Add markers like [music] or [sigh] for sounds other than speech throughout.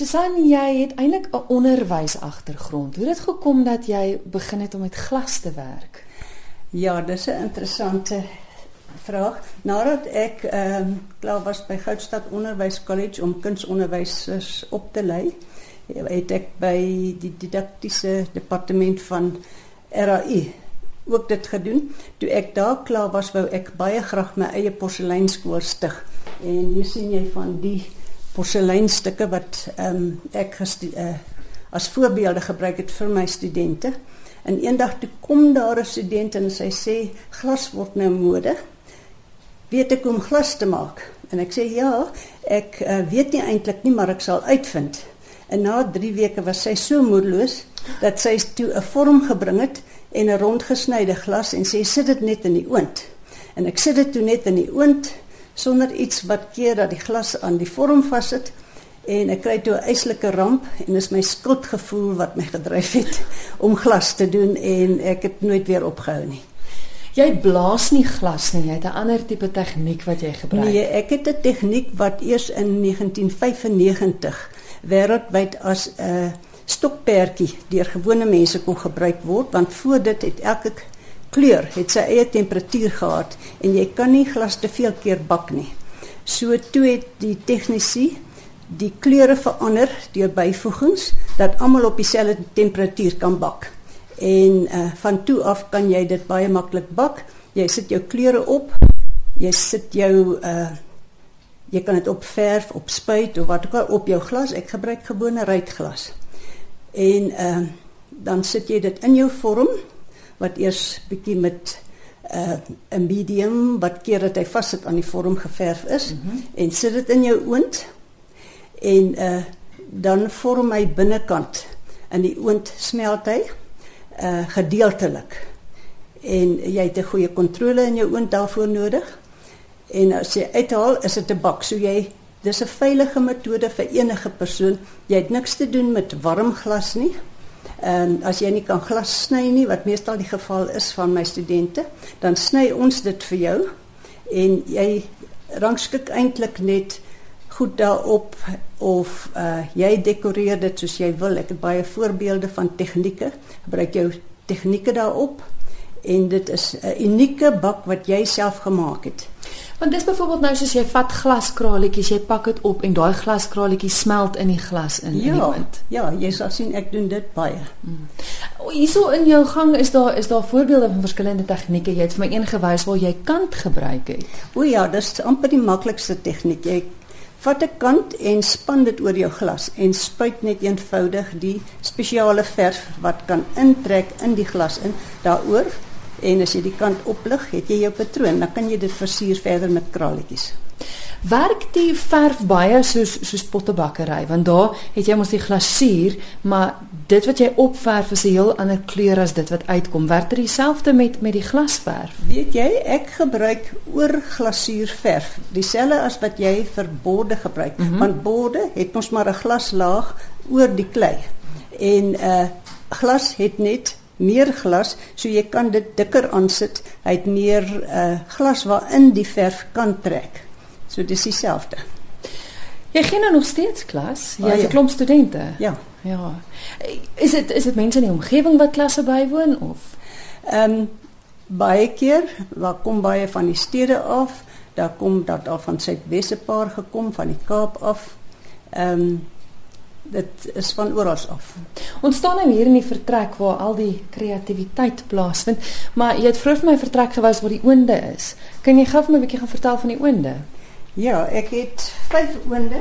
Susan, jy het eintlik 'n onderwysagtergrond. Hoe het dit gekom dat jy begin het om met glas te werk? Ja, dis 'n interessante vraag. Nadat ek ehm um, klaar was by Goudstad Onderwyskollege om kunsonderwysers op te lei, het ek by die didaktiese departement van RAI ook dit gedoen. Toe ek daar klaar was, wou ek baie graag my eie porseleinskool stig. En hier sien jy van die porseleinstukke wat ehm um, ek uh, as voorbeelde gebruik het vir my studente. En eendag toe kom daar 'n student en sy sê glas word nou mode. Weet ek hoe om glas te maak? En ek sê ja, ek uh, weet nie eintlik nie, maar ek sal uitvind. En na 3 weke was sy so moedeloos dat sy toe 'n vorm gebring het en 'n rondgesnyde glas en sê sit dit net in die oond. En ek sit dit toe net in die oond sonder iets wat keer dat die glas aan die vorm vassit en ek kry toe 'n eislike ramp en dis my skuldgevoel wat my gedryf het [laughs] om glas te doen en ek het nooit weer opgehou nie. Jy blaas nie glas nie, jy het 'n ander tipe tegniek wat jy gebruik. Nee, ek het 'n tegniek wat eers in 1995 wêreldwyd as 'n uh, stokperdjie deur gewone mense kon gebruik word want voor dit het elke kleur het sy eie temperatuur gehad en jy kan nie glas te veel keer bak nie. So toe het die tegnisi die kleure verander deur byvoegings dat almal op dieselfde temperatuur kan bak. En uh, van toe af kan jy dit baie maklik bak. Jy sit jou kleure op. Jy sit jou uh jy kan dit op verf, op spuit of wat ook al op jou glas. Ek gebruik gewone ruitglas. En uh, dan sit jy dit in jou vorm wat eers bietjie met 'n uh, medium wat keer dat hy vassit aan die vorm geverf is mm -hmm. en sit dit in jou oond en uh dan vorm hy binnekant in die oond smelt hy uh gedeeltelik en jy het 'n goeie kontrole in jou oond daarvoor nodig en as jy uithaal is dit 'n bak so jy Dis 'n veilige metode vir enige persoon. Jy het niks te doen met warm glas nie. Ehm as jy nie kan glas sny nie, wat meestal die geval is van my studente, dan sny ons dit vir jou en jy rangskik eintlik net goed daarop of uh jy dekoreer dit soos jy wil. Ek het baie voorbeelde van tegnieke. Gebruik jou tegnieke daarop en dit is 'n unieke bak wat jy self gemaak het. Want dis byvoorbeeld nou soos jy vat glaskraletjies, jy pak dit op en daai glaskraletjies smelt in die glas in ja, in die wind. Ja, jy sal sien ek doen dit baie. Hmm. Hierso in jou gang is daar is daar voorbeelde van verskillende tegnieke. Jy het vir my een gewys waar jy kant gebruik het. O ja, dis amper die maklikste tegniek. Jy vat 'n kant en span dit oor jou glas en spuit net eenvoudig die spesiale verf wat kan intrek in die glas in daaroor en as jy die kant oplig, het jy jou patroon, dan kan jy dit versier verder met kraletjies. Werk die verf baie soos soos pottebakkery want daar het jy mos die glasuur maar dit wat jy opverf is 'n heel ander kleur as dit wat uitkom. Werk dit dieselfde met met die glasverf? Weet jy, ek gebruik oor glasuurverf, dieselfde as wat jy vir borde gebruik, mm -hmm. want borde het mos maar 'n glaslaag oor die klei. En uh, glas het net meer glas, so jy kan dit dikker aansit. Hy het meer uh glas waarin die verf kan trek. So dis dieselfde. Jy gee nou nog steeds klas. Jy oh, het 'n ja. klomp studente. Ja. Ja. Is dit is dit mense in die omgewing wat klasse bywoon of ehm um, baie keer waar kom baie van die stede af, daar kom dat al van Suidwes 'n paar gekom van die Kaap af. Ehm um, dit is van oral af. Ons staan nou hier in die vertrek waar al die kreatiwiteit plaasvind, maar jy het vroeër vir my vertrek gewys waar die oonde is. Kan jy gou vir my 'n bietjie gaan vertel van die oonde? Ja, ek het 5 oonde.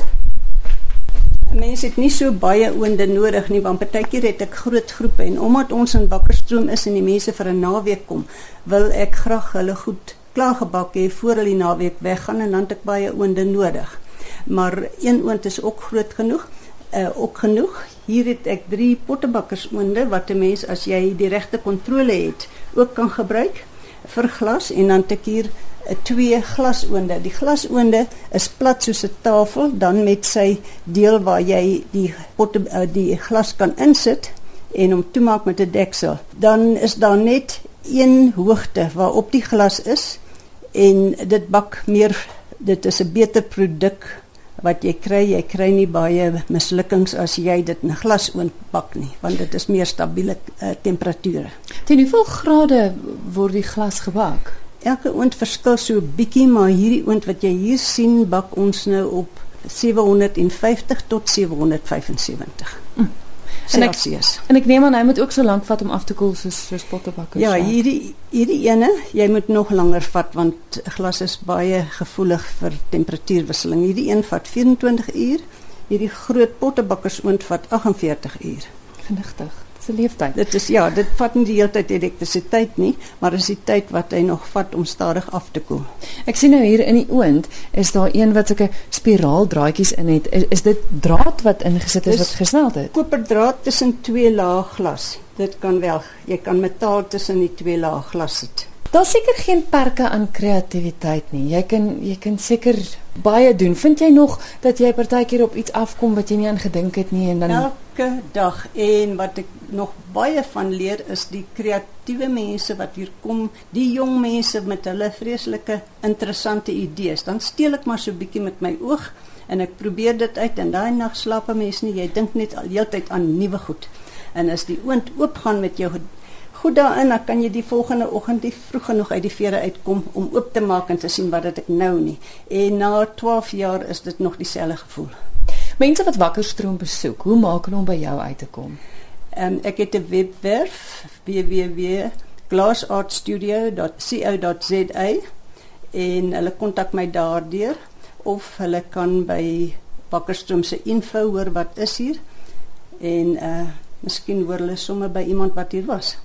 Mense het nie so baie oonde nodig nie, want partykeer het ek groot groepe en omdat ons in Bakkerstroom is en die mense vir 'n naweek kom, wil ek graag hulle goed klaargebak hê voor hulle die naweek weggaan en dan het ek baie oonde nodig. Maar een oond is ook groot genoeg uh, ook genoeg. Hier het ek 3 pottebakkersoonde wat 'n mens as jy die regte kontrole het, ook kan gebruik vir glas en dan het ek hier uh, twee glasoonde. Die glasoonde is plat soos 'n tafel dan met sy deel waar jy die potte uh, die glas kan insit en hom toemaak met 'n deksel. Dan is daar net een hoogte waarop die glas is en dit bak meer dit is 'n beter produk wat jy kry, jy kry nie baie mislukkings as jy dit in 'n glasoond bak nie, want dit is meer stabiele uh, temperature. Teen hoeveel grade word die glas gebak? Elke oond verskil so bietjie, maar hierdie oond wat jy hier sien, bak ons nou op 750 tot 775. Mm. Celsius. En ek, en ek neem aan hy moet ook so lank vat om af te koel soos soos pottebakkers. Ja, hierdie hierdie ene, jy moet nog langer vat want glas is baie gevoelig vir temperatuurwisseling. Hierdie een vat 24 uur. Hierdie groot pottebakkers oond vat 48 uur. Genigtig se leeftyd. Dit is ja, dit vat nie die hele tyd elektrisiteit nie, maar is die tyd wat hy nog vat om stadig af te koel. Ek sien nou hier in die oond is daar een wat sulke spiraaldraadjies in het. Is, is dit draad wat ingesit is, is wat gesneld het? Koperdraad tussen twee laag glas. Dit kan wel. Jy kan metaal tussen die twee laag glas sit. Daar's seker geen perke aan kreatiwiteit nie. Jy kan jy kan seker baie doen. Vind jy nog dat jy partykeer op iets afkom wat jy nie aan gedink het nie en dan elke dag en wat ek nog baie van leer is die kreatiewe mense wat hier kom, die jong mense met hulle vreeslike interessante idees. Dan steel ek maar so 'n bietjie met my oog en ek probeer dit uit en daai nag slaap 'n mens nie. Jy dink net al heeltyd aan nuwe goed. En as die oond oopgaan met jou goed daarin, dan kan jy die volgende oggend die vroeg genoeg uit die vere uitkom om oop te maak en te sien wat dit ek nou nie. En na 12 jaar is dit nog dieselfde gevoel. Mense wat Wakkerstroom besoek, hoe maak hulle om by jou uit te kom? Ehm um, ek het 'n webwerf www.glassartstudio.co.za en hulle kontak my daardeur of hulle kan by Wakkerstroom se info hoor wat is hier en uh miskien hoor hulle sommer by iemand wat hier was.